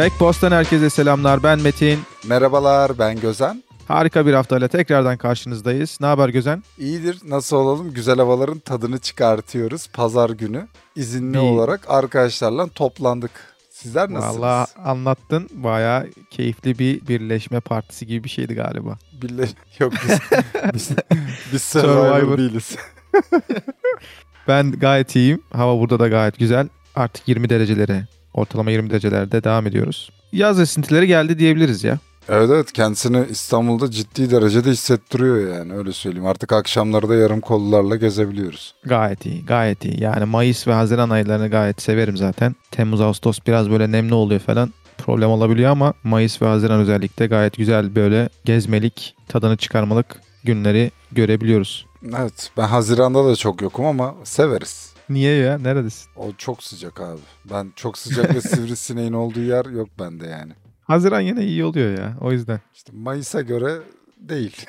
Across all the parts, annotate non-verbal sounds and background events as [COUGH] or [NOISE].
Backpost'tan herkese selamlar. Ben Metin. Merhabalar ben Gözen. Harika bir haftayla tekrardan karşınızdayız. Ne haber Gözen? İyidir. Nasıl olalım? Güzel havaların tadını çıkartıyoruz. Pazar günü izinli İyi. olarak arkadaşlarla toplandık. Sizler nasılsınız? Valla anlattın. Baya keyifli bir birleşme partisi gibi bir şeydi galiba. Bille... [LAUGHS] Yok biz, [LAUGHS] biz, biz. Survivor değiliz. [LAUGHS] Ben gayet iyiyim. Hava burada da gayet güzel. Artık 20 derecelere, ortalama 20 derecelerde devam ediyoruz. Yaz esintileri geldi diyebiliriz ya. Evet evet kendisini İstanbul'da ciddi derecede hissettiriyor yani öyle söyleyeyim. Artık akşamları da yarım kollarla gezebiliyoruz. Gayet iyi, gayet iyi. Yani Mayıs ve Haziran aylarını gayet severim zaten. Temmuz, Ağustos biraz böyle nemli oluyor falan. Problem olabiliyor ama Mayıs ve Haziran özellikle gayet güzel böyle gezmelik, tadını çıkarmalık günleri görebiliyoruz. Evet ben Haziran'da da çok yokum ama severiz. Niye ya? Neredesin? O çok sıcak abi. Ben çok sıcak ve [LAUGHS] sivrisineğin olduğu yer yok bende yani. Haziran yine iyi oluyor ya. O yüzden. İşte Mayıs'a göre değil.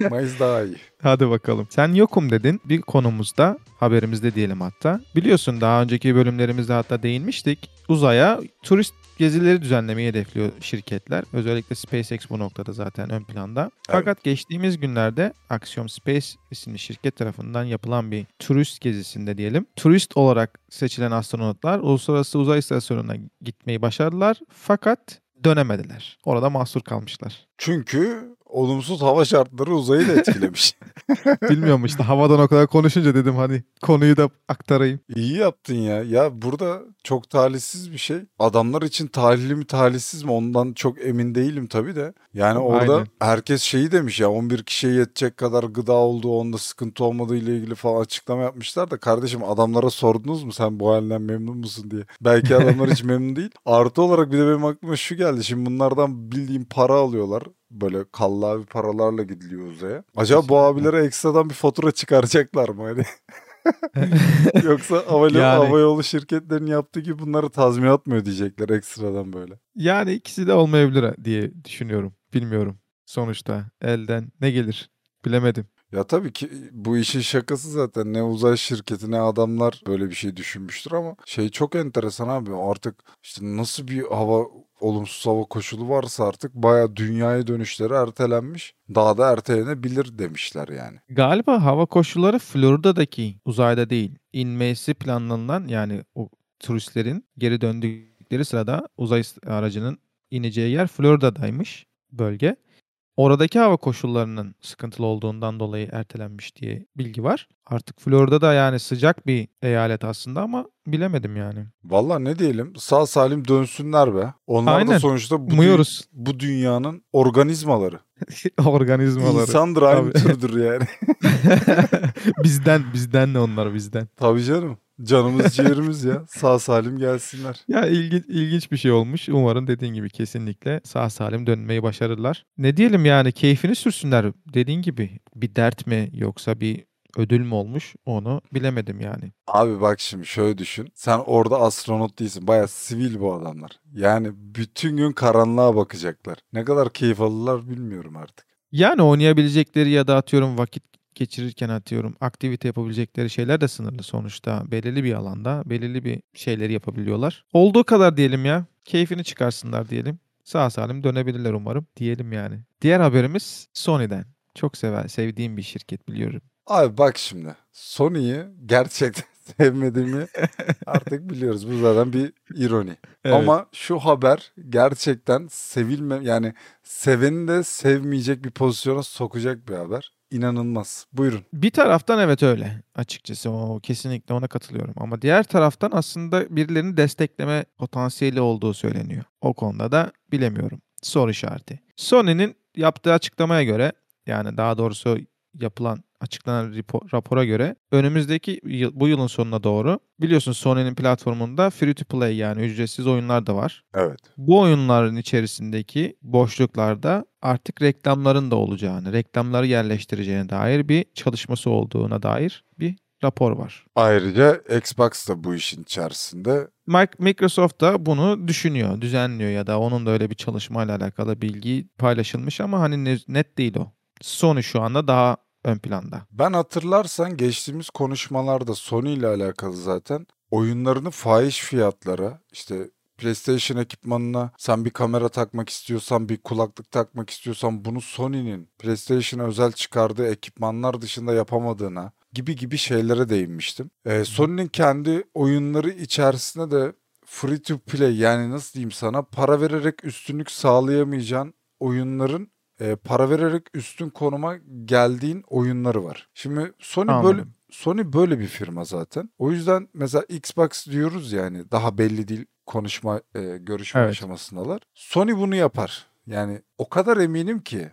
[LAUGHS] Mayıs daha iyi. Hadi bakalım. Sen yokum dedin. Bir konumuzda, haberimizde diyelim hatta. Biliyorsun daha önceki bölümlerimizde hatta değinmiştik. Uzaya turist gezileri düzenlemeyi hedefliyor şirketler. Özellikle SpaceX bu noktada zaten ön planda. Fakat geçtiğimiz günlerde Axiom Space isimli şirket tarafından yapılan bir turist gezisinde diyelim. Turist olarak seçilen astronotlar Uluslararası Uzay İstasyonu'na gitmeyi başardılar. Fakat dönemediler. Orada mahsur kalmışlar. Çünkü olumsuz hava şartları uzayı da etkilemiş. [LAUGHS] Bilmiyorum işte havadan o kadar konuşunca dedim hani konuyu da aktarayım. İyi yaptın ya. Ya burada çok talihsiz bir şey. Adamlar için talihli mi talihsiz mi ondan çok emin değilim tabii de. Yani orada Aynen. herkes şeyi demiş ya 11 kişiye yetecek kadar gıda olduğu onda sıkıntı olmadığı ile ilgili falan açıklama yapmışlar da kardeşim adamlara sordunuz mu sen bu halinden memnun musun diye. Belki adamlar hiç [LAUGHS] memnun değil. Artı olarak bir de benim aklıma şu geldi. Şimdi bunlardan bildiğim para alıyorlar. Böyle kallavi paralarla gidiliyor uzaya. Acaba bu abilere ekstradan bir fatura çıkaracaklar mı? Hani [LAUGHS] Yoksa hava, Yani- hava yolu şirketlerinin yaptığı gibi bunları tazminat mı ödeyecekler ekstradan böyle? Yani ikisi de olmayabilir diye düşünüyorum. Bilmiyorum. Sonuçta elden ne gelir bilemedim. Ya tabii ki bu işin şakası zaten ne uzay şirketi ne adamlar böyle bir şey düşünmüştür ama şey çok enteresan abi artık işte nasıl bir hava olumsuz hava koşulu varsa artık baya dünyaya dönüşleri ertelenmiş. Daha da ertelenebilir demişler yani. Galiba hava koşulları Florida'daki uzayda değil. inmesi planlanan yani o turistlerin geri döndükleri sırada uzay aracının ineceği yer Florida'daymış bölge. Oradaki hava koşullarının sıkıntılı olduğundan dolayı ertelenmiş diye bilgi var. Artık Florida'da yani sıcak bir eyalet aslında ama bilemedim yani. Valla ne diyelim sağ salim dönsünler be. Onlar Aynen. da sonuçta bu, dü- Umuyoruz. bu dünyanın organizmaları. [LAUGHS] Organizmaları. İnsandır aynı türdür yani. [LAUGHS] bizden bizden ne onlar bizden. Tabii canım. Canımız [LAUGHS] ciğerimiz ya. Sağ salim gelsinler. Ya ilginç, ilginç bir şey olmuş. Umarım dediğin gibi kesinlikle sağ salim dönmeyi başarırlar. Ne diyelim yani keyfini sürsünler. Dediğin gibi bir dert mi yoksa bir ödül mü olmuş onu bilemedim yani. Abi bak şimdi şöyle düşün. Sen orada astronot değilsin. Baya sivil bu adamlar. Yani bütün gün karanlığa bakacaklar. Ne kadar keyif alırlar bilmiyorum artık. Yani oynayabilecekleri ya da atıyorum vakit geçirirken atıyorum aktivite yapabilecekleri şeyler de sınırlı sonuçta. Belirli bir alanda belirli bir şeyleri yapabiliyorlar. Olduğu kadar diyelim ya. Keyfini çıkarsınlar diyelim. Sağ salim dönebilirler umarım diyelim yani. Diğer haberimiz Sony'den. Çok sever, sevdiğim bir şirket biliyorum. Abi bak şimdi. Sony'yi gerçekten [LAUGHS] sevmediğimi artık biliyoruz. Bu zaten bir ironi. Ama şu haber gerçekten sevilme yani seveni de sevmeyecek bir pozisyona sokacak bir haber. İnanılmaz. Buyurun. Bir taraftan evet öyle açıkçası o kesinlikle ona katılıyorum ama diğer taraftan aslında birilerini destekleme potansiyeli olduğu söyleniyor. O konuda da bilemiyorum. Soru işareti. Sony'nin yaptığı açıklamaya göre yani daha doğrusu yapılan açıklanan rapo- rapora göre önümüzdeki yıl, bu yılın sonuna doğru biliyorsun Sony'nin platformunda free to play yani ücretsiz oyunlar da var. Evet. Bu oyunların içerisindeki boşluklarda artık reklamların da olacağını, reklamları yerleştireceğine dair bir çalışması olduğuna dair bir rapor var. Ayrıca Xbox da bu işin içerisinde. Microsoft da bunu düşünüyor, düzenliyor ya da onun da öyle bir çalışmayla alakalı bilgi paylaşılmış ama hani ne- net değil o. Sony şu anda daha ön planda. Ben hatırlarsan geçtiğimiz konuşmalarda Sony ile alakalı zaten oyunlarını fahiş fiyatlara işte PlayStation ekipmanına sen bir kamera takmak istiyorsan, bir kulaklık takmak istiyorsan bunu Sony'nin PlayStation'a özel çıkardığı ekipmanlar dışında yapamadığına gibi gibi şeylere değinmiştim. Ee, Sony'nin kendi oyunları içerisinde de free to play yani nasıl diyeyim sana para vererek üstünlük sağlayamayacağın oyunların e, para vererek üstün konuma geldiğin oyunları var. Şimdi Sony Anladım. böyle Sony böyle bir firma zaten. O yüzden mesela Xbox diyoruz yani daha belli değil konuşma e, görüşme Evet. aşamasındalar. Sony bunu yapar. Yani o kadar eminim ki.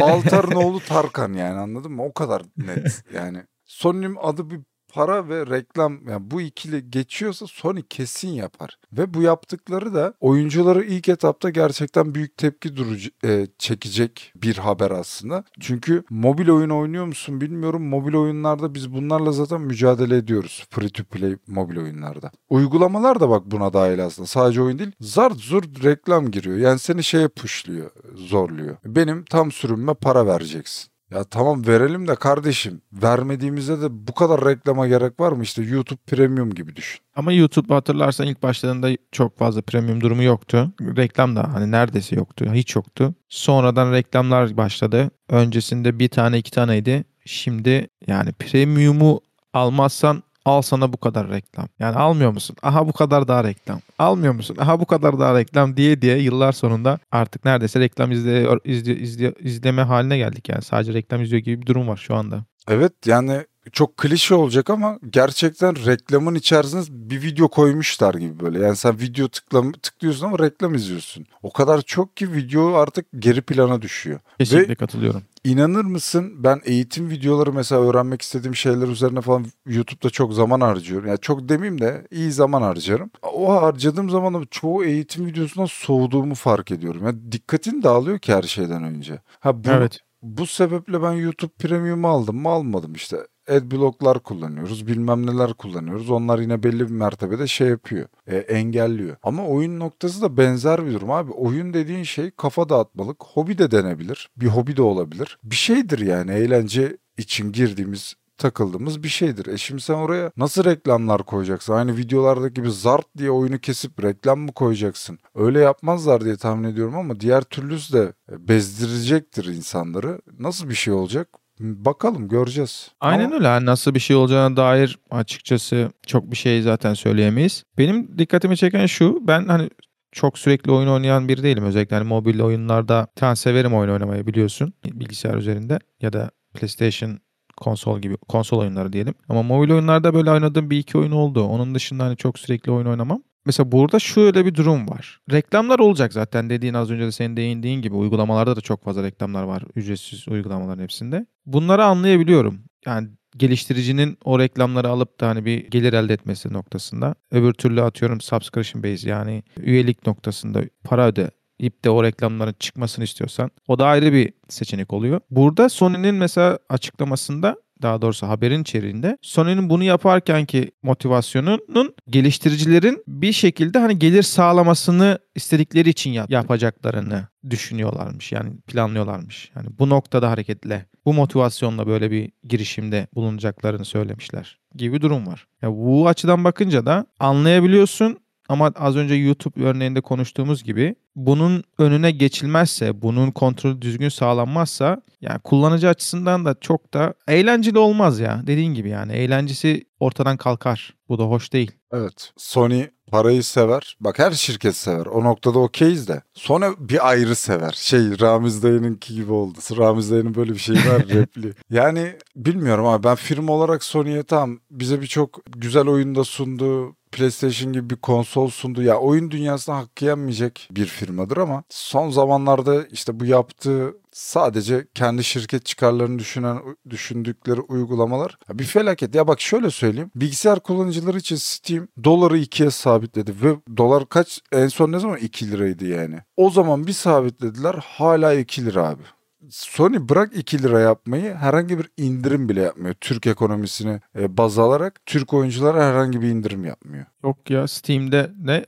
Baltar'ın oğlu [LAUGHS] Tarkan yani anladın mı? O kadar net yani. Sony'nin adı bir para ve reklam yani bu ikili geçiyorsa Sony kesin yapar. Ve bu yaptıkları da oyuncuları ilk etapta gerçekten büyük tepki durucu, e, çekecek bir haber aslında. Çünkü mobil oyun oynuyor musun bilmiyorum. Mobil oyunlarda biz bunlarla zaten mücadele ediyoruz. Free to play mobil oyunlarda. Uygulamalar da bak buna dahil aslında. Sadece oyun değil. Zart zurt reklam giriyor. Yani seni şeye pushluyor, zorluyor. Benim tam sürümüme para vereceksin. Ya tamam verelim de kardeşim vermediğimizde de bu kadar reklama gerek var mı? İşte YouTube Premium gibi düşün. Ama YouTube hatırlarsan ilk başlarında çok fazla premium durumu yoktu. Reklam da hani neredeyse yoktu. Hiç yoktu. Sonradan reklamlar başladı. Öncesinde bir tane iki taneydi. Şimdi yani premiumu almazsan al sana bu kadar reklam. Yani almıyor musun? Aha bu kadar daha reklam. Almıyor musun? Aha bu kadar daha reklam diye diye yıllar sonunda artık neredeyse reklam izle, izle, izle- izleme haline geldik. Yani sadece reklam izliyor gibi bir durum var şu anda. Evet yani çok klişe olacak ama gerçekten reklamın içerisine bir video koymuşlar gibi böyle. Yani sen video tıkla, tıklıyorsun ama reklam izliyorsun. O kadar çok ki video artık geri plana düşüyor. Kesinlikle katılıyorum. İnanır mısın ben eğitim videoları mesela öğrenmek istediğim şeyler üzerine falan YouTube'da çok zaman harcıyorum. Yani çok demeyeyim de iyi zaman harcarım. O harcadığım zaman çoğu eğitim videosundan soğuduğumu fark ediyorum. Yani dikkatin dağılıyor ki her şeyden önce. Ha bu, Evet. bu sebeple ben YouTube Premium'u aldım mı almadım işte. Adblock'lar kullanıyoruz, bilmem neler kullanıyoruz. Onlar yine belli bir mertebede şey yapıyor, e, engelliyor. Ama oyun noktası da benzer bir durum abi. Oyun dediğin şey kafa dağıtmalık, hobi de denebilir, bir hobi de olabilir. Bir şeydir yani eğlence için girdiğimiz takıldığımız bir şeydir. E şimdi sen oraya nasıl reklamlar koyacaksın? Aynı videolardaki gibi zart diye oyunu kesip reklam mı koyacaksın? Öyle yapmazlar diye tahmin ediyorum ama diğer türlüsü de bezdirecektir insanları. Nasıl bir şey olacak? Bakalım göreceğiz. Aynen Ama- öyle. Yani nasıl bir şey olacağına dair açıkçası çok bir şey zaten söyleyemeyiz. Benim dikkatimi çeken şu. Ben hani çok sürekli oyun oynayan biri değilim. Özellikle hani mobil oyunlarda ben severim oyun oynamayı biliyorsun. Bilgisayar üzerinde ya da PlayStation konsol gibi konsol oyunları diyelim. Ama mobil oyunlarda böyle oynadığım bir iki oyun oldu. Onun dışında hani çok sürekli oyun oynamam. Mesela burada şöyle bir durum var. Reklamlar olacak zaten dediğin az önce de senin değindiğin gibi uygulamalarda da çok fazla reklamlar var. Ücretsiz uygulamaların hepsinde. Bunları anlayabiliyorum. Yani geliştiricinin o reklamları alıp da hani bir gelir elde etmesi noktasında. Öbür türlü atıyorum subscription base yani üyelik noktasında para öde ip de o reklamların çıkmasını istiyorsan o da ayrı bir seçenek oluyor. Burada Sony'nin mesela açıklamasında daha doğrusu haberin içeriğinde Sony'nin bunu yaparken ki motivasyonunun geliştiricilerin bir şekilde hani gelir sağlamasını istedikleri için yap- yapacaklarını düşünüyorlarmış. Yani planlıyorlarmış. Yani bu noktada hareketle bu motivasyonla böyle bir girişimde bulunacaklarını söylemişler gibi durum var. Ya bu açıdan bakınca da anlayabiliyorsun ama az önce YouTube örneğinde konuştuğumuz gibi bunun önüne geçilmezse, bunun kontrolü düzgün sağlanmazsa yani kullanıcı açısından da çok da eğlenceli olmaz ya. Dediğin gibi yani eğlencesi ortadan kalkar. Bu da hoş değil. Evet. Sony parayı sever. Bak her şirket sever. O noktada okeyiz de. Sony bir ayrı sever. Şey Ramiz dayınınki gibi oldu. Ramiz dayının böyle bir şeyi var [LAUGHS] repli. Yani bilmiyorum ama ben firma olarak Sony'ye tamam bize birçok güzel oyunda sundu. PlayStation gibi bir konsol sundu. Ya oyun dünyasına hakkı yenmeyecek bir firmadır ama son zamanlarda işte bu yaptığı sadece kendi şirket çıkarlarını düşünen düşündükleri uygulamalar bir felaket. Ya bak şöyle söyleyeyim. Bilgisayar kullanıcıları için Steam doları ikiye sabitledi ve dolar kaç en son ne zaman 2 liraydı yani. O zaman bir sabitlediler hala 2 lira abi. Sony bırak 2 lira yapmayı herhangi bir indirim bile yapmıyor. Türk ekonomisini e, baz alarak Türk oyunculara herhangi bir indirim yapmıyor. Yok ya Steam'de ne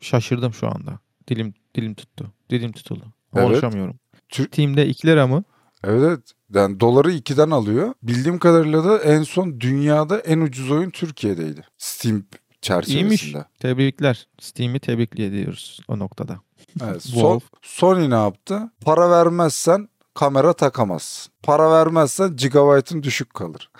şaşırdım şu anda. Dilim dilim tuttu. Dilim tutuldu. Evet. Konuşamıyorum. Türk- Steam'de 2 lira mı? Evet. Yani doları 2'den alıyor. Bildiğim kadarıyla da en son dünyada en ucuz oyun Türkiye'deydi. Steam çerçevesinde. Tebrikler. Steam'i tebrik ediyoruz o noktada. Evet, [LAUGHS] son. Sony ne yaptı? Para vermezsen kamera takamazsın. Para vermezsen gigabyte'ın düşük kalır.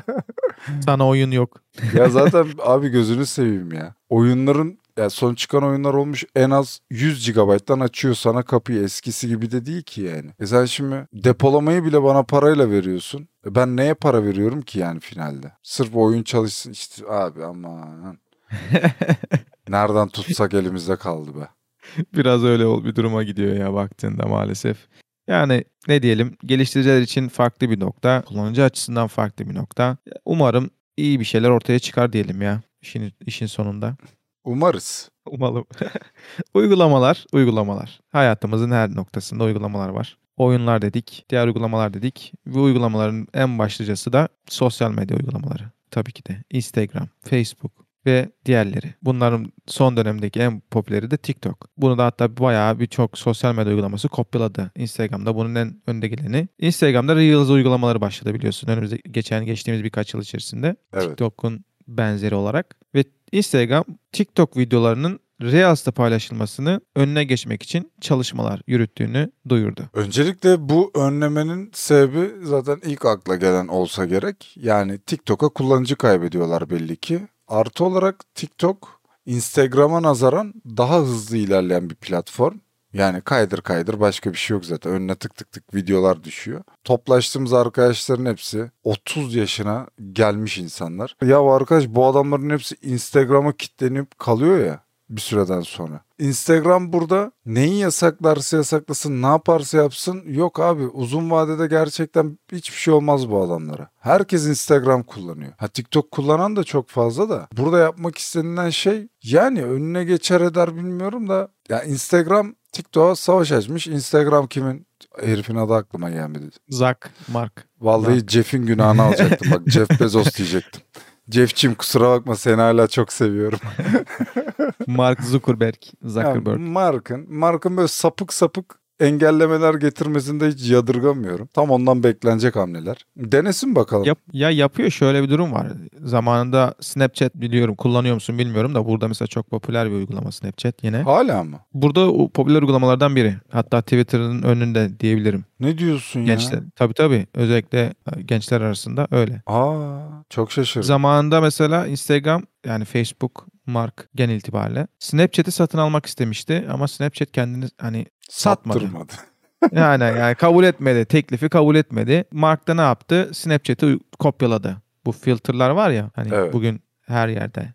[LAUGHS] Sana oyun yok. [LAUGHS] ya zaten abi gözünü seveyim ya. Oyunların ya son çıkan oyunlar olmuş en az 100 GB'dan açıyor sana kapıyı. Eskisi gibi de değil ki yani. E sen şimdi depolamayı bile bana parayla veriyorsun. E ben neye para veriyorum ki yani finalde? Sırf oyun çalışsın işte abi aman. [LAUGHS] Nereden tutsak elimizde kaldı be. Biraz öyle ol bir duruma gidiyor ya baktığında maalesef. Yani ne diyelim geliştiriciler için farklı bir nokta, kullanıcı açısından farklı bir nokta. Umarım iyi bir şeyler ortaya çıkar diyelim ya işin, işin sonunda. Umarız. Umalım. [LAUGHS] uygulamalar, uygulamalar. Hayatımızın her noktasında uygulamalar var. Oyunlar dedik, diğer uygulamalar dedik. Ve uygulamaların en başlıcası da sosyal medya uygulamaları. Tabii ki de Instagram, Facebook ve diğerleri. Bunların son dönemdeki en popüleri de TikTok. Bunu da hatta bayağı birçok sosyal medya uygulaması kopyaladı. Instagram'da bunun en önde geleni. Instagram'da Reels uygulamaları başladı biliyorsun. Önümüzde geçen geçtiğimiz birkaç yıl içerisinde. Evet. TikTok'un benzeri olarak. Ve Instagram TikTok videolarının Reels'te paylaşılmasını önüne geçmek için çalışmalar yürüttüğünü duyurdu. Öncelikle bu önlemenin sebebi zaten ilk akla gelen olsa gerek. Yani TikTok'a kullanıcı kaybediyorlar belli ki. Artı olarak TikTok Instagram'a nazaran daha hızlı ilerleyen bir platform. Yani kaydır kaydır başka bir şey yok zaten. Önüne tık tık tık videolar düşüyor. Toplaştığımız arkadaşların hepsi 30 yaşına gelmiş insanlar. Ya arkadaş bu adamların hepsi Instagram'a kitlenip kalıyor ya bir süreden sonra. Instagram burada neyi yasaklarsa yasaklasın, ne yaparsa yapsın yok abi uzun vadede gerçekten hiçbir şey olmaz bu adamlara. Herkes Instagram kullanıyor. Ha TikTok kullanan da çok fazla da. Burada yapmak istenilen şey yani önüne geçer eder bilmiyorum da ya Instagram TikTok'a savaş açmış. Instagram kimin? Herifin adı aklıma gelmedi. Zuck, Mark. Vallahi Jeff'in günahını alacaktım. Bak Jeff Bezos diyecektim. [LAUGHS] Jeff'cim kusura bakma seni hala çok seviyorum. [LAUGHS] Mark Zuckerberg. Zuckerberg. Mark'ın, Mark'ın böyle sapık sapık engellemeler getirmesini de hiç yadırgamıyorum. Tam ondan beklenecek hamleler. Denesin bakalım. Yap, ya yapıyor şöyle bir durum var. Zamanında Snapchat biliyorum kullanıyor musun bilmiyorum da burada mesela çok popüler bir uygulama Snapchat yine. Hala mı? Burada o popüler uygulamalardan biri. Hatta Twitter'ın önünde diyebilirim. Ne diyorsun Gençler. ya? Tabii tabii. Özellikle e, gençler arasında öyle. Aa, çok şaşırdım. Zamanında mesela Instagram yani Facebook Mark genel itibariyle Snapchat'i satın almak istemişti ama Snapchat kendini hani satmadı. Sattırmadı. [LAUGHS] yani yani kabul etmedi. Teklifi kabul etmedi. Mark da ne yaptı? Snapchat'i kopyaladı. Bu filterlar var ya hani Evet. bugün her yerde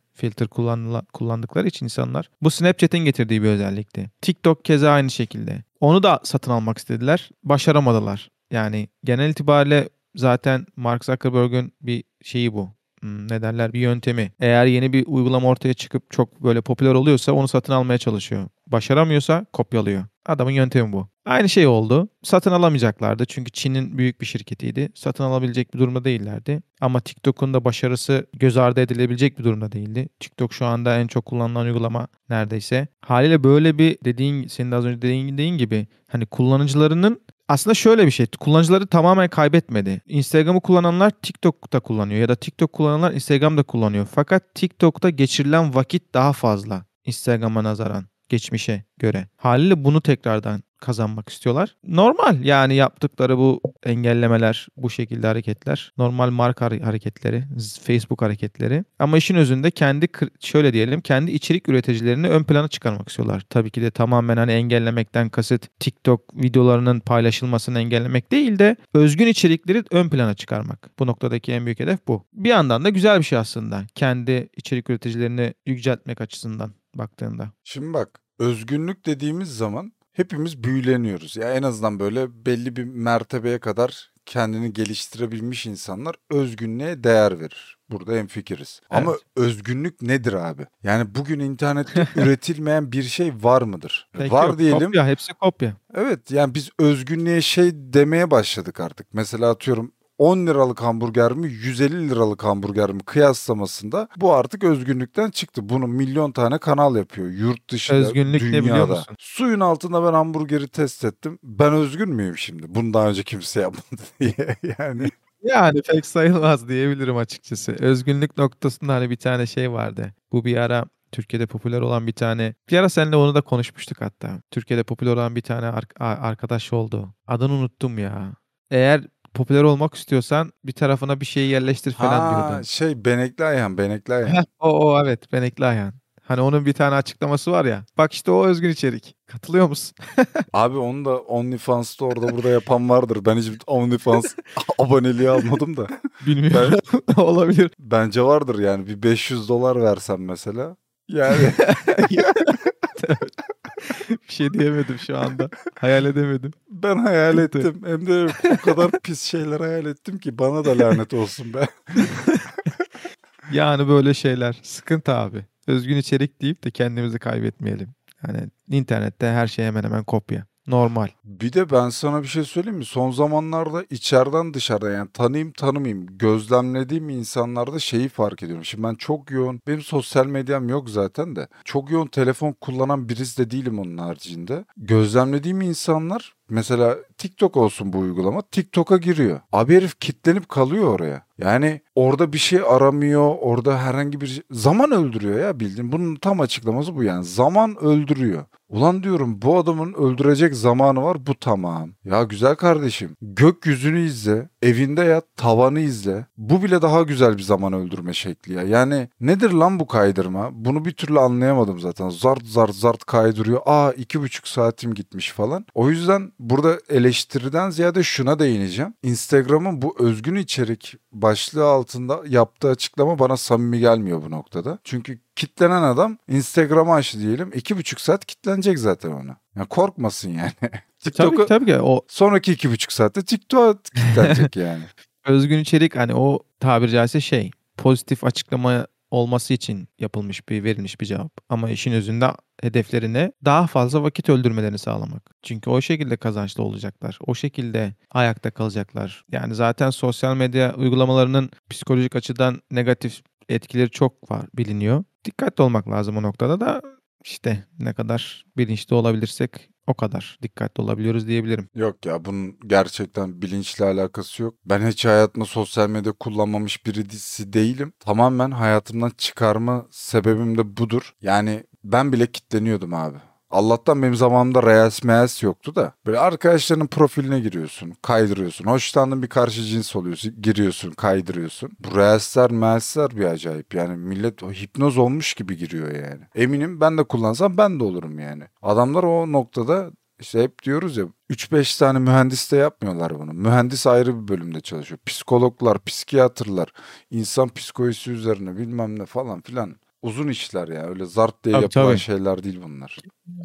kullanıla- kullandıkları için insanlar. Bu Snapchat'in getirdiği bir özellikti. TikTok keza aynı şekilde. Onu da satın almak istediler. Başaramadılar. Yani genel itibariyle zaten Mark Zuckerberg'ün bir şeyi bu. Hmm, Ne derler bir yöntemi. Eğer yeni bir uygulama ortaya çıkıp çok böyle popüler oluyorsa onu satın almaya çalışıyor. Başaramıyorsa kopyalıyor. Adamın yöntemi bu. Aynı şey oldu. Satın alamayacaklardı çünkü Çin'in büyük bir şirketiydi. Satın alabilecek bir durumda değillerdi. Ama TikTok'un da başarısı göz ardı edilebilecek bir durumda değildi. TikTok şu anda en çok kullanılan uygulama neredeyse. Haliyle böyle bir dediğin senin de az önce dediğin, gibi hani kullanıcılarının aslında şöyle bir şey. Kullanıcıları tamamen kaybetmedi. Instagram'ı kullananlar TikTok'ta kullanıyor ya da TikTok kullananlar Instagram'da kullanıyor. Fakat TikTok'ta geçirilen vakit daha fazla Instagram'a nazaran geçmişe göre. Haliyle bunu tekrardan kazanmak istiyorlar. Normal yani yaptıkları bu engellemeler, bu şekilde hareketler. Normal marka hare- hareketleri, Facebook hareketleri. Ama işin özünde kendi şöyle diyelim kendi içerik üreticilerini ön plana çıkarmak istiyorlar. Tabii ki de tamamen hani engellemekten kasıt TikTok videolarının paylaşılmasını engellemek değil de özgün içerikleri ön plana çıkarmak. Bu noktadaki en büyük hedef bu. Bir yandan da güzel bir şey aslında. Kendi içerik üreticilerini yüceltmek açısından baktığında. Şimdi bak özgünlük dediğimiz zaman hepimiz büyüleniyoruz. Ya en azından böyle belli bir mertebeye kadar kendini geliştirebilmiş insanlar özgünlüğe değer verir. Burada hemfikiriz. Ama Evet. özgünlük nedir abi? Yani bugün internette [LAUGHS] üretilmeyen bir şey var mıdır? Peki var yok, diyelim. Kopya, hepsi kopya. Evet yani biz özgünlüğe şey demeye başladık artık. Mesela atıyorum 10 liralık hamburger mi 150 liralık hamburger mi kıyaslamasında bu artık özgünlükten çıktı. Bunu milyon tane kanal yapıyor yurt dışında, Özgünlük ne dünyada. biliyor musun? Suyun altında ben hamburgeri test ettim. Ben özgün müyüm şimdi? Bunu daha önce kimse yapmadı [LAUGHS] diye yani. Yani pek sayılmaz diyebilirim açıkçası. Özgünlük noktasında hani bir tane şey vardı. Bu bir ara Türkiye'de popüler olan bir tane bir ara seninle onu da konuşmuştuk hatta. Türkiye'de popüler olan bir tane ar- arkadaş oldu. Adını unuttum ya. Eğer popüler olmak istiyorsan bir tarafına bir şeyi yerleştir falan Ha diyordu. şey Benekli Ayhan, Benekli Ayhan. Heh, o, o evet Benekli Ayhan. Hani onun bir tane açıklaması var ya. Bak işte o özgün içerik. Katılıyor musun? [LAUGHS] Abi onu da OnlyFans'ta orada burada yapan vardır. Ben hiç OnlyFans [LAUGHS] aboneliği almadım da. Bilmiyorum. [LAUGHS] Olabilir. Bence vardır yani bir 500 dolar versem mesela. Yani [LAUGHS] bir şey diyemedim şu anda. Hayal edemedim. ben hayal ettim. Hem de o kadar pis şeyler hayal ettim ki bana da lanet olsun be. [LAUGHS] Yani böyle şeyler. Sıkıntı abi. Özgün içerik deyip de kendimizi kaybetmeyelim. Yani internette her şey hemen hemen kopya. Normal. Bir de ben sana bir şey söyleyeyim mi? Son zamanlarda içeriden dışarıda yani tanıyayım tanımayayım gözlemlediğim insanlarda şeyi fark ediyorum. Şimdi ben çok yoğun benim sosyal medyam yok zaten de çok yoğun telefon kullanan birisi de değilim onun haricinde. Gözlemlediğim insanlar mesela TikTok olsun bu uygulama TikTok'a giriyor. Abi herif kitlenip kalıyor oraya. Yani orada bir şey aramıyor, orada herhangi bir şey... zaman öldürüyor ya bildiğin. Bunun tam açıklaması bu yani. Zaman öldürüyor. Ulan diyorum bu adamın öldürecek zamanı var bu tamam. Ya güzel kardeşim gökyüzünü izle, evinde yat, tavanı izle. Bu bile daha güzel bir zaman öldürme şekli ya. Yani nedir lan bu kaydırma? Bunu bir türlü anlayamadım zaten. Zart zart zart kaydırıyor. Aa iki buçuk saatim gitmiş falan. O yüzden burada eleştiriden ziyade şuna değineceğim. Instagram'ın bu özgün içerik başlığı altında yaptığı açıklama bana samimi gelmiyor bu noktada. Çünkü kitlenen adam Instagram'ı açtı diyelim. iki buçuk saat kitlenecek zaten ona. Ya korkmasın yani. [LAUGHS] Tabii, TikTok'a tabii ki o sonraki iki buçuk saatte TikTok'a kitlenecek [LAUGHS] yani. özgün içerik hani o tabiri caizse şey pozitif açıklama olması için yapılmış bir verilmiş bir cevap. Ama işin özünde hedeflerine daha fazla vakit öldürmelerini sağlamak. Çünkü o şekilde kazançlı olacaklar. O şekilde ayakta kalacaklar. Yani zaten sosyal medya uygulamalarının psikolojik açıdan negatif etkileri çok var biliniyor. Dikkatli olmak lazım o noktada da işte ne kadar bilinçli olabilirsek o kadar dikkatli olabiliyoruz diyebilirim. Yok ya bunun gerçekten bilinçle alakası yok. Ben hiç hayatımda sosyal medya kullanmamış birisi değilim. Tamamen hayatımdan çıkarma sebebim de budur. Yani ben bile kitleniyordum abi. Allah'tan benim zamanımda Reels Meels yoktu da. Böyle arkadaşlarının profiline giriyorsun, kaydırıyorsun. Hoşlandığın bir karşı cins oluyorsun, giriyorsun, kaydırıyorsun. Bu Reels'ler, Meels'ler bir acayip. Yani millet o hipnoz olmuş gibi giriyor yani. Eminim ben de kullansam ben de olurum yani. Adamlar o noktada işte hep diyoruz ya 3-5 tane mühendis de yapmıyorlar bunu. Mühendis ayrı bir bölümde çalışıyor. Psikologlar, psikiyatrlar, insan psikolojisi üzerine bilmem ne falan filan. Uzun işler ya. Öyle zart diye Tabii, yapılan tabii. şeyler değil bunlar.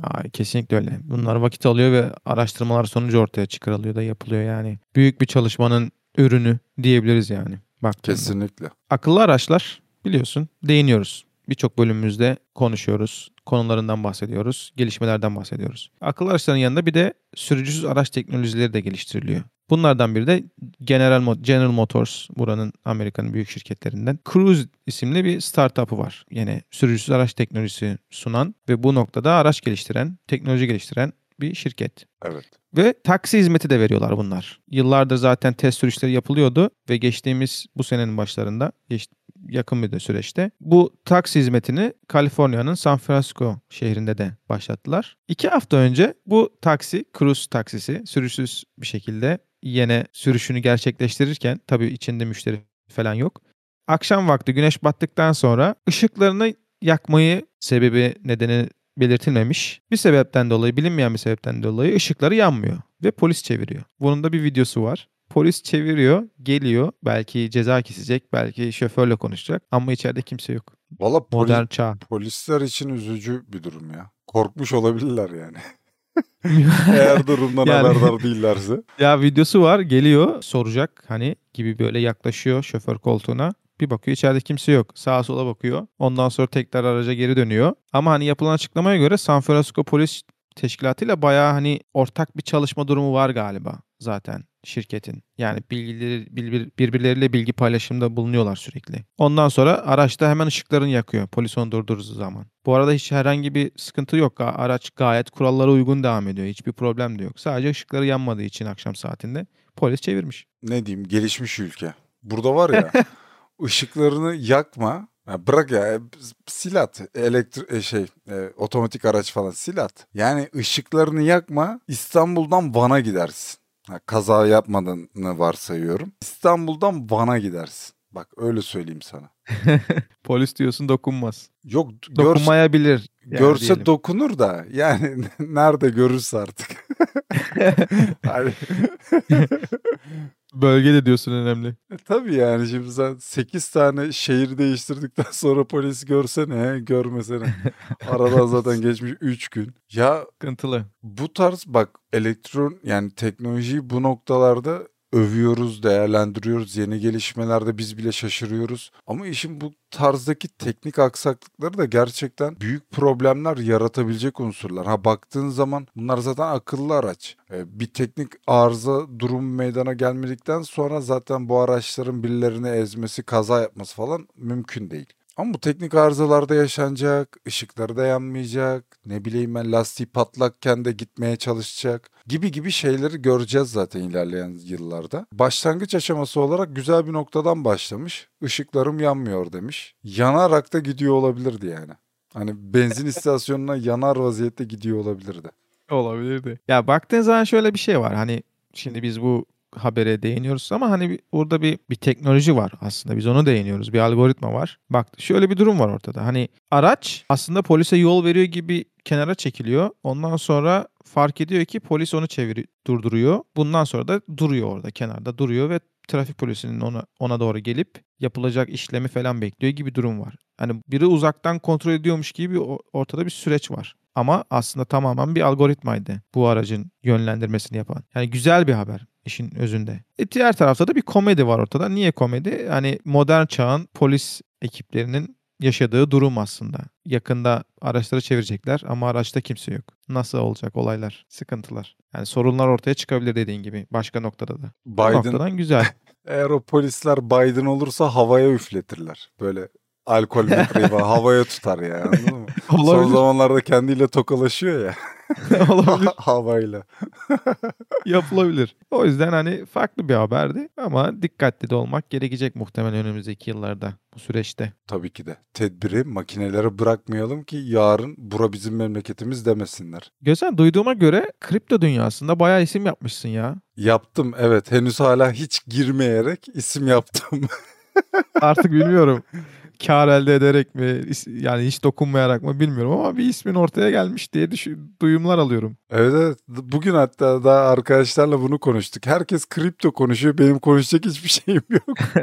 Ay, kesinlikle öyle. Bunlar vakit alıyor ve araştırmalar sonucu ortaya çıkarılıyor da yapılıyor yani. Büyük bir çalışmanın ürünü diyebiliriz yani. Baktığında. Kesinlikle. Akıllı araçlar biliyorsun değiniyoruz. Birçok bölümümüzde konuşuyoruz. Konularından bahsediyoruz. Gelişmelerden bahsediyoruz. Akıllı araçların yanında bir de sürücüsüz araç teknolojileri de geliştiriliyor. Bunlardan biri de General, General Motors buranın Amerika'nın büyük şirketlerinden. Cruise isimli bir startup'ı var. Yine sürücüsüz araç teknolojisi sunan ve bu noktada araç geliştiren, teknoloji geliştiren bir şirket. Evet. Ve taksi hizmeti de veriyorlar bunlar. Yıllardır zaten test sürüşleri yapılıyordu ve geçtiğimiz bu senenin başlarında geç- yakın bir de süreçte bu taksi hizmetini Kaliforniya'nın San Francisco şehrinde de başlattılar. İki hafta önce bu taksi, cruise taksisi sürüşsüz bir şekilde yine sürüşünü gerçekleştirirken tabii içinde müşteri falan yok. Akşam vakti güneş battıktan sonra ışıklarını yakmayı sebebi nedeni belirtilmemiş. Bir sebepten dolayı bilinmeyen bir sebepten dolayı ışıkları yanmıyor ve polis çeviriyor. Bunun da bir videosu var. Polis çeviriyor, geliyor. Belki ceza kesecek, belki şoförle konuşacak ama içeride kimse yok. Valla poli- Modern çağ. polisler için üzücü bir durum ya. Korkmuş olabilirler yani. [LAUGHS] [LAUGHS] Eğer [LAUGHS] durumdan Yani- haberdar değillerse. ya videosu var, geliyor, soracak hani gibi böyle yaklaşıyor şoför koltuğuna. Bir bakıyor içeride kimse yok. Sağa sola bakıyor. Ondan sonra tekrar araca geri dönüyor. Ama hani yapılan açıklamaya göre San Francisco Polis Teşkilatıyla bayağı hani ortak bir çalışma durumu var galiba zaten şirketin. Yani bilgileri birbir- birbirleriyle bilgi paylaşımında bulunuyorlar sürekli. Ondan sonra araçta hemen ışıklarını yakıyor polis onu durdurduğu zaman. Bu arada hiç herhangi bir sıkıntı yok. Araç gayet kurallara uygun devam ediyor. Hiçbir problem de yok. Sadece ışıkları yanmadığı için akşam saatinde Polis çevirmiş. Ne diyeyim gelişmiş ülke. Burada var ya [LAUGHS] ışıklarını yakma. Ya bırak ya sil at. Elektri e, şey e, otomatik araç falan sil at. Yani ışıklarını yakma İstanbul'dan Van'a gidersin. Ha, kaza yapmadığını varsayıyorum. İstanbul'dan Van'a gidersin. Bak öyle söyleyeyim sana. [LAUGHS] Polis diyorsun dokunmaz. Yok görse, Dokunmayabilir. yani görse diyelim. dokunur da yani [LAUGHS] nerede görürse artık. [LAUGHS] Bölge de diyorsun önemli. E, tabii yani şimdi sen 8 tane şehir değiştirdikten [LAUGHS] sonra polis görsene görmesene. [LAUGHS] Aradan zaten geçmiş 3 gün. Ya Sıkıntılı. bu tarz bak elektron yani teknolojiyi bu noktalarda övüyoruz, değerlendiriyoruz. Yeni gelişmelerde biz bile şaşırıyoruz. Ama işin bu tarzdaki teknik aksaklıkları da gerçekten büyük problemler yaratabilecek unsurlar. Ha baktığın zaman bunlar zaten akıllı araç. Ee, bir teknik arıza durum meydana gelmedikten sonra zaten bu araçların birilerini ezmesi, kaza yapması falan mümkün değil. Ama bu teknik arızalarda yaşanacak, ışıkları da yanmayacak, ne bileyim ben lastiği patlakken de gitmeye çalışacak gibi gibi şeyleri göreceğiz zaten ilerleyen yıllarda. Başlangıç aşaması olarak güzel bir noktadan başlamış. Işıklarım yanmıyor demiş. Yanarak da gidiyor olabilirdi yani. Hani benzin [LAUGHS] istasyonuna yanar vaziyette gidiyor olabilirdi. Olabilirdi. Ya baktığın zaman şöyle bir şey var. Hani şimdi biz bu habere değiniyoruz ama hani orada bir bir teknoloji var aslında. Biz onu değiniyoruz. Bir algoritma var. Bak şöyle bir durum var ortada. Hani araç aslında polise yol veriyor gibi kenara çekiliyor. Ondan sonra fark ediyor ki polis onu çeviri durduruyor. Bundan sonra da duruyor orada kenarda duruyor ve trafik polisinin ona ona doğru gelip yapılacak işlemi falan bekliyor gibi durum var. Hani biri uzaktan kontrol ediyormuş gibi ortada bir süreç var. Ama aslında tamamen bir algoritmaydı bu aracın yönlendirmesini yapan. Yani güzel bir haber işin özünde. E diğer tarafta da bir komedi var ortada. Niye komedi? Hani modern çağın polis ekiplerinin yaşadığı durum aslında. Yakında araçları çevirecekler ama araçta kimse yok. Nasıl olacak olaylar, sıkıntılar. Yani sorunlar ortaya çıkabilir dediğin gibi başka noktada da. Bu Biden noktadan güzel. [LAUGHS] eğer o polisler Biden olursa havaya üfletirler. Böyle alkol metreyi [LAUGHS] havaya tutar ya? [LAUGHS] Son zamanlarda kendiyle tokalaşıyor ya [LAUGHS] Olabilir. havayla. Yapılabilir. O yüzden hani farklı bir haberdi ama dikkatli de olmak gerekecek muhtemelen önümüzdeki yıllarda bu süreçte. Tabii ki de. Tedbiri makinelere bırakmayalım ki yarın bura bizim memleketimiz demesinler. Gözen duyduğuma göre kripto dünyasında bayağı isim yapmışsın ya. Yaptım evet henüz hala hiç girmeyerek isim yaptım. Artık bilmiyorum. Kar elde ederek mi yani hiç dokunmayarak mı bilmiyorum ama bir ismin ortaya gelmiş diye düşün, duyumlar alıyorum. evet evet bugün hatta daha arkadaşlarla bunu konuştuk. Herkes kripto konuşuyor benim konuşacak hiçbir şeyim yok. [LAUGHS]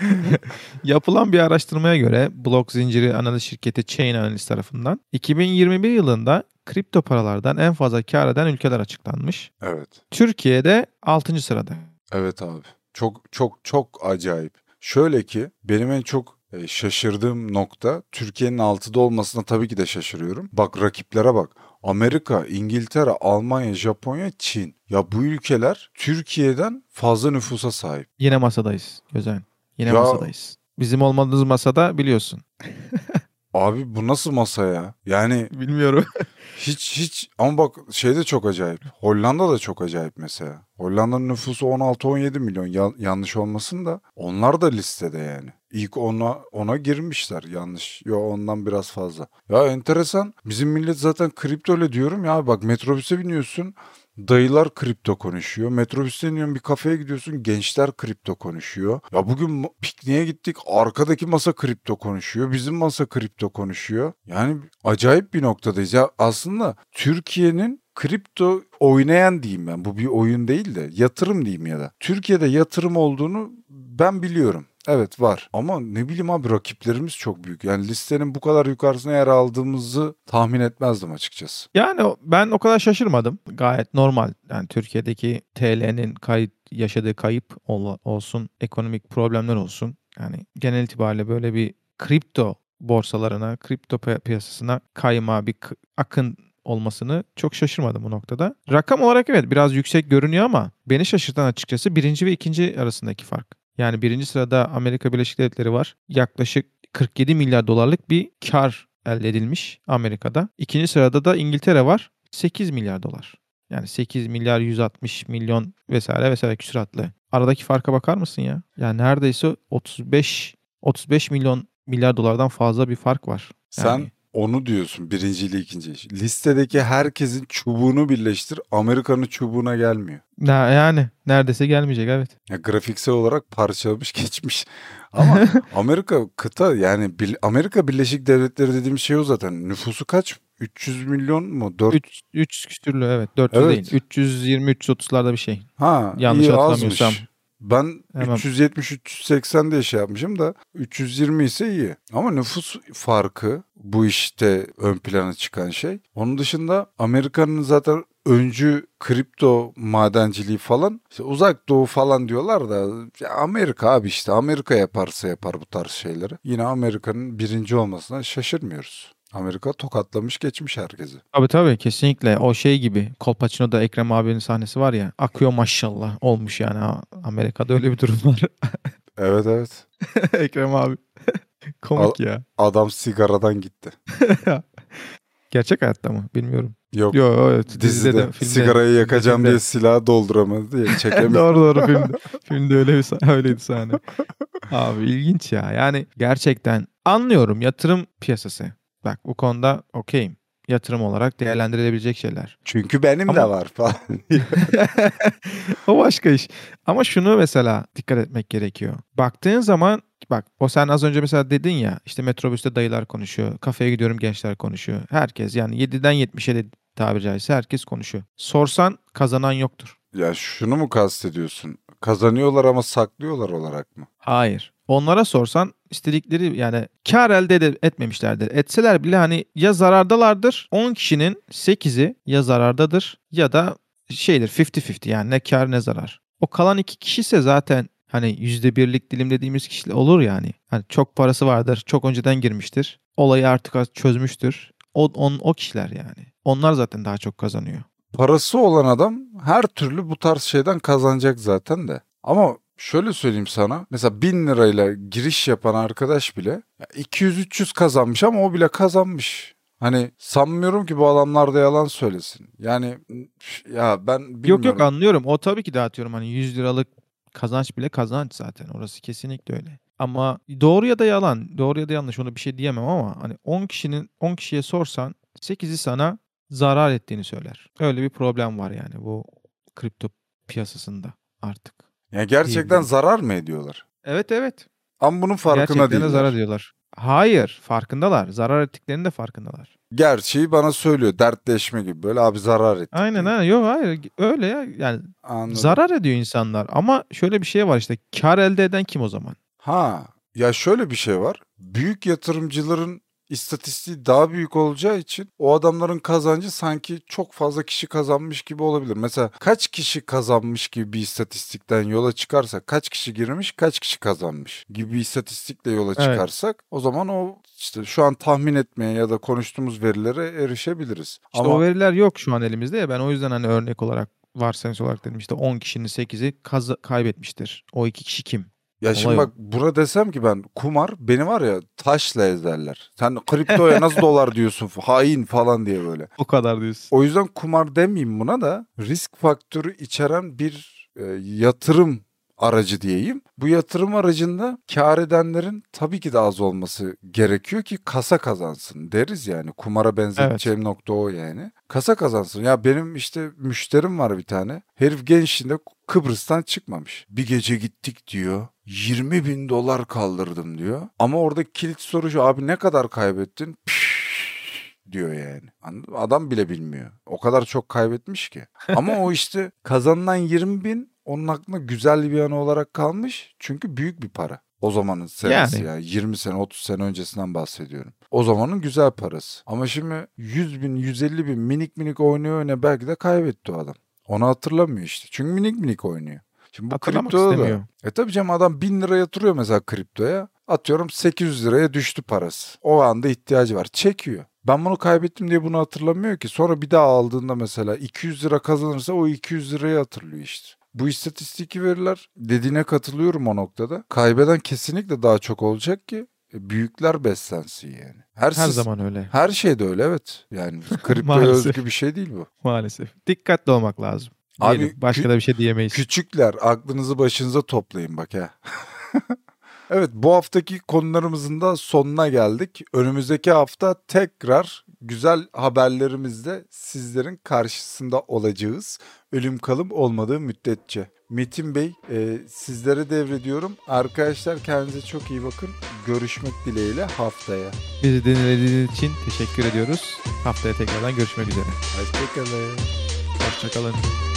[LAUGHS] Yapılan bir araştırmaya göre blok zinciri analiz şirketi Chain Analyst tarafından 2021 yılında kripto paralardan en fazla kar eden ülkeler açıklanmış. Evet. Türkiye'de 6. sırada. Evet abi. Çok çok çok acayip. Şöyle ki benim en çok e, şaşırdığım nokta Türkiye'nin altıda olmasına tabii ki de şaşırıyorum. Bak rakiplere bak. Amerika, İngiltere, Almanya, Japonya, Çin. Ya bu ülkeler Türkiye'den fazla nüfusa sahip. Yine masadayız Gözen. Yine Ya- masadayız. Bizim olmadığımız masada biliyorsun. [LAUGHS] Abi bu nasıl masa ya? Yani Bilmiyorum. [LAUGHS] hiç hiç ama bak şey de çok acayip. Hollanda da çok acayip mesela. Hollanda'nın nüfusu 16-17 milyon Ya- yanlış olmasın da onlar da listede yani. İlk ona ona girmişler yanlış. Yo ondan biraz fazla. Ya enteresan. Bizim millet zaten kripto öyle diyorum ya bak metrobüse biniyorsun. Dayılar kripto konuşuyor. Metrobüste iniyorsun bir kafeye gidiyorsun gençler kripto konuşuyor. Ya bugün pikniğe gittik arkadaki masa kripto konuşuyor. Bizim masa kripto konuşuyor. Yani acayip bir noktadayız. Ya aslında Türkiye'nin kripto oynayan diyeyim ben. Bu bir oyun değil de yatırım diyeyim ya da. Türkiye'de yatırım olduğunu ben biliyorum. Evet var ama ne bileyim abi rakiplerimiz çok büyük. Yani listenin bu kadar yukarısına yer aldığımızı tahmin etmezdim açıkçası. Yani ben o kadar şaşırmadım. Gayet normal. Yani Türkiye'deki TL'nin kayıp yaşadığı kayıp ol- olsun, ekonomik problemler olsun. Yani genel itibariyle böyle bir kripto borsalarına, kripto pi- piyasasına kayma, bir akın olmasını çok şaşırmadım bu noktada. Rakam olarak evet biraz yüksek görünüyor ama beni şaşırtan açıkçası birinci ve ikinci arasındaki fark. Yani birinci sırada Amerika Birleşik Devletleri var. Yaklaşık 47 milyar dolarlık bir kar elde edilmiş Amerika'da. İkinci sırada da İngiltere var. 8 milyar dolar. Yani 8 milyar 160 milyon vesaire vesaire küsuratlı. Aradaki farka bakar mısın ya? Yani neredeyse 35 35 milyon milyar dolardan fazla bir fark var. Sen Yani onu diyorsun birinciyle ikinci. Listedeki herkesin çubuğunu birleştir. Amerika'nın çubuğuna gelmiyor. ne- yani neredeyse gelmeyecek evet. Ya grafiksel olarak parçalamış [LAUGHS] geçmiş. Ama [LAUGHS] Amerika kıta yani Amerika Birleşik Devletleri dediğimiz şey o zaten. Nüfusu kaç? 300 milyon mu? 4 3 3 küsürlü evet 400 Evet. değil. 320 330'larda bir şey. Ha, Yanlış hatırlamıyorsam. azmış. Ben Hemen- 370-380 diye şey yapmışım da 320 ise iyi. Ama nüfus farkı bu işte ön plana çıkan şey. Onun dışında Amerika'nın zaten öncü kripto madenciliği falan işte uzak doğu falan diyorlar da ya Amerika abi işte Amerika yaparsa yapar bu tarz şeyleri. Yine Amerika'nın birinci olmasına şaşırmıyoruz. Amerika tokatlamış geçmiş herkesi. Tabii tabii kesinlikle o şey gibi Kolpaçino'da Ekrem abinin sahnesi var ya akıyor maşallah olmuş yani Amerika'da öyle bir durum var. [LAUGHS] Evet evet. [LAUGHS] Ekrem abi. [LAUGHS] Komik ya. Adam sigaradan gitti. Gerçek hayatta mı bilmiyorum. Yok Yo evet dizide, Dizide, de filmde. sigarayı yakacağım dizide. diye silahı dolduramadı diye çekemiyor. doğru doğru filmde. filmde öyle bir sah- öyleydi sahne. Abi ilginç ya. Yani gerçekten anlıyorum yatırım piyasası. Bak bu konuda okeyim. Yatırım olarak değerlendirilebilecek şeyler. Çünkü benim de Ama- var falan. [LAUGHS] o başka iş. Ama şunu mesela dikkat etmek gerekiyor. Baktığın zaman bak o sen az önce mesela dedin ya işte metrobüste dayılar konuşuyor. Kafeye gidiyorum gençler konuşuyor. Herkes yani 7'den 70'e de tabiri caizse herkes konuşuyor. Sorsan kazanan yoktur. ya şunu mu kastediyorsun? Kazanıyorlar ama saklıyorlar olarak mı? Hayır. Onlara sorsan istedikleri yani kar elde de etmemişlerdir. Etseler bile hani ya zarardalardır 10 kişinin 8'i ya zarardadır ya da şeydir 50-50 yani ne kar ne zarar. O kalan iki kişi ise zaten hani yüzde birlik dilim dediğimiz kişiler olur yani. Hani çok parası vardır, çok önceden girmiştir. Olayı artık çözmüştür. O, on, o kişiler yani. Onlar zaten daha çok kazanıyor. Parası olan adam her türlü bu tarz şeyden kazanacak zaten de. Ama şöyle söyleyeyim sana. Mesela 1000 lirayla giriş yapan arkadaş bile ya 200-300 kazanmış ama o bile kazanmış. Hani sanmıyorum ki bu adamlar da yalan söylesin. Yani ya ben bilmiyorum. Yok yok anlıyorum. O tabii ki dağıtıyorum. Hani 100 liralık kazanç bile kazanç zaten. Orası kesinlikle öyle. Ama doğru ya da yalan, doğru ya da yanlış onu bir şey diyemem ama hani 10 kişinin 10 kişiye sorsan 8'i sana zarar ettiğini söyler. Öyle bir problem var yani bu kripto piyasasında artık. Ya gerçekten zarar mı ediyorlar? Evet evet. Ama bunun farkında Gerçekten de değiller. zarar ediyorlar. Hayır, farkındalar. Zarar ettiklerinin de farkındalar. Gerçeği bana söylüyor. Dertleşme gibi. Böyle abi zarar ettik. Aynen aynen. Yok hayır öyle ya. Yani Anladım. zarar ediyor insanlar ama şöyle bir şey var işte kar elde eden kim o zaman? Ha ya şöyle bir şey var. Büyük yatırımcıların istatistiği daha büyük olacağı için o adamların kazancı sanki çok fazla kişi kazanmış gibi olabilir. Mesela kaç kişi kazanmış gibi bir istatistikten yola çıkarsak kaç kişi girmiş kaç kişi kazanmış gibi bir istatistikle yola Evet. çıkarsak o zaman o işte şu an tahmin etmeye ya da konuştuğumuz verilere erişebiliriz. İşte Ama o veriler yok şu an elimizde ya ben o yüzden hani örnek olarak varsayımsal olarak dedim işte 10 kişinin 8'i kaza- kaybetmiştir. O iki kişi kim? Ya şimdi bak buna desem ki ben kumar beni var ya taşla ezerler. Sen kriptoya nasıl dolar diyorsun [LAUGHS] hain falan diye böyle. O kadar diyorsun. O yüzden kumar demeyeyim buna da risk faktörü içeren bir e, yatırım aracı diyeyim. Bu yatırım aracında kar edenlerin tabii ki de az olması gerekiyor ki kasa kazansın deriz yani. Kumara benzeteceğim nokta o yani. Kasa kazansın. Ya benim işte müşterim var bir tane. Herif gençliğinde Kıbrıs'tan çıkmamış. Bir gece gittik diyor. 20 bin dolar kaldırdım diyor. Ama orada kilit soru şu abi ne kadar kaybettin? Pişş diyor yani. Adam bile bilmiyor. O kadar çok kaybetmiş ki. Ama o işte kazanılan 20 bin onun aklında güzel bir anı olarak kalmış. Çünkü büyük bir para. O zamanın senesi Yani. ya. 20 sene 30 sene öncesinden bahsediyorum. O zamanın güzel parası. Ama şimdi 100 bin 150 bin minik minik oynuyor oynuyor belki de kaybetti o adam. Onu hatırlamıyor işte. Çünkü minik minik oynuyor. Şimdi bu Hatırlamak kriptoda da. E tabii canım adam 1000 lira yatırıyor mesela kriptoya. Atıyorum 800 liraya düştü parası. O anda ihtiyacı var. Çekiyor. Ben bunu kaybettim diye bunu hatırlamıyor ki. Sonra bir daha aldığında mesela 200 lira kazanırsa o 200 lirayı hatırlıyor işte. Bu istatistiki veriler dediğine katılıyorum o noktada. Kaybeden kesinlikle daha çok olacak ki e, büyükler beslensin yani. Her, Her sis- zaman öyle. her şey de öyle evet. Yani [LAUGHS] Maalesef. özgü bir şey değil bu. Maalesef. Dikkatli olmak lazım. Abi, Diyelim. Başka da bir şey diyemeyiz. Küçükler aklınızı başınıza toplayın bak ha. [LAUGHS] evet bu haftaki konularımızın da sonuna geldik. Önümüzdeki hafta tekrar güzel haberlerimizle sizlerin karşısında olacağız. Ölüm kalım olmadığı müddetçe. Metin Bey e, sizlere devrediyorum. Arkadaşlar kendinize çok iyi bakın. Görüşmek dileğiyle haftaya. Bizi dinlediğiniz için teşekkür ediyoruz. Haftaya tekrardan görüşmek üzere. Hoşçakalın. Hoşçakalın.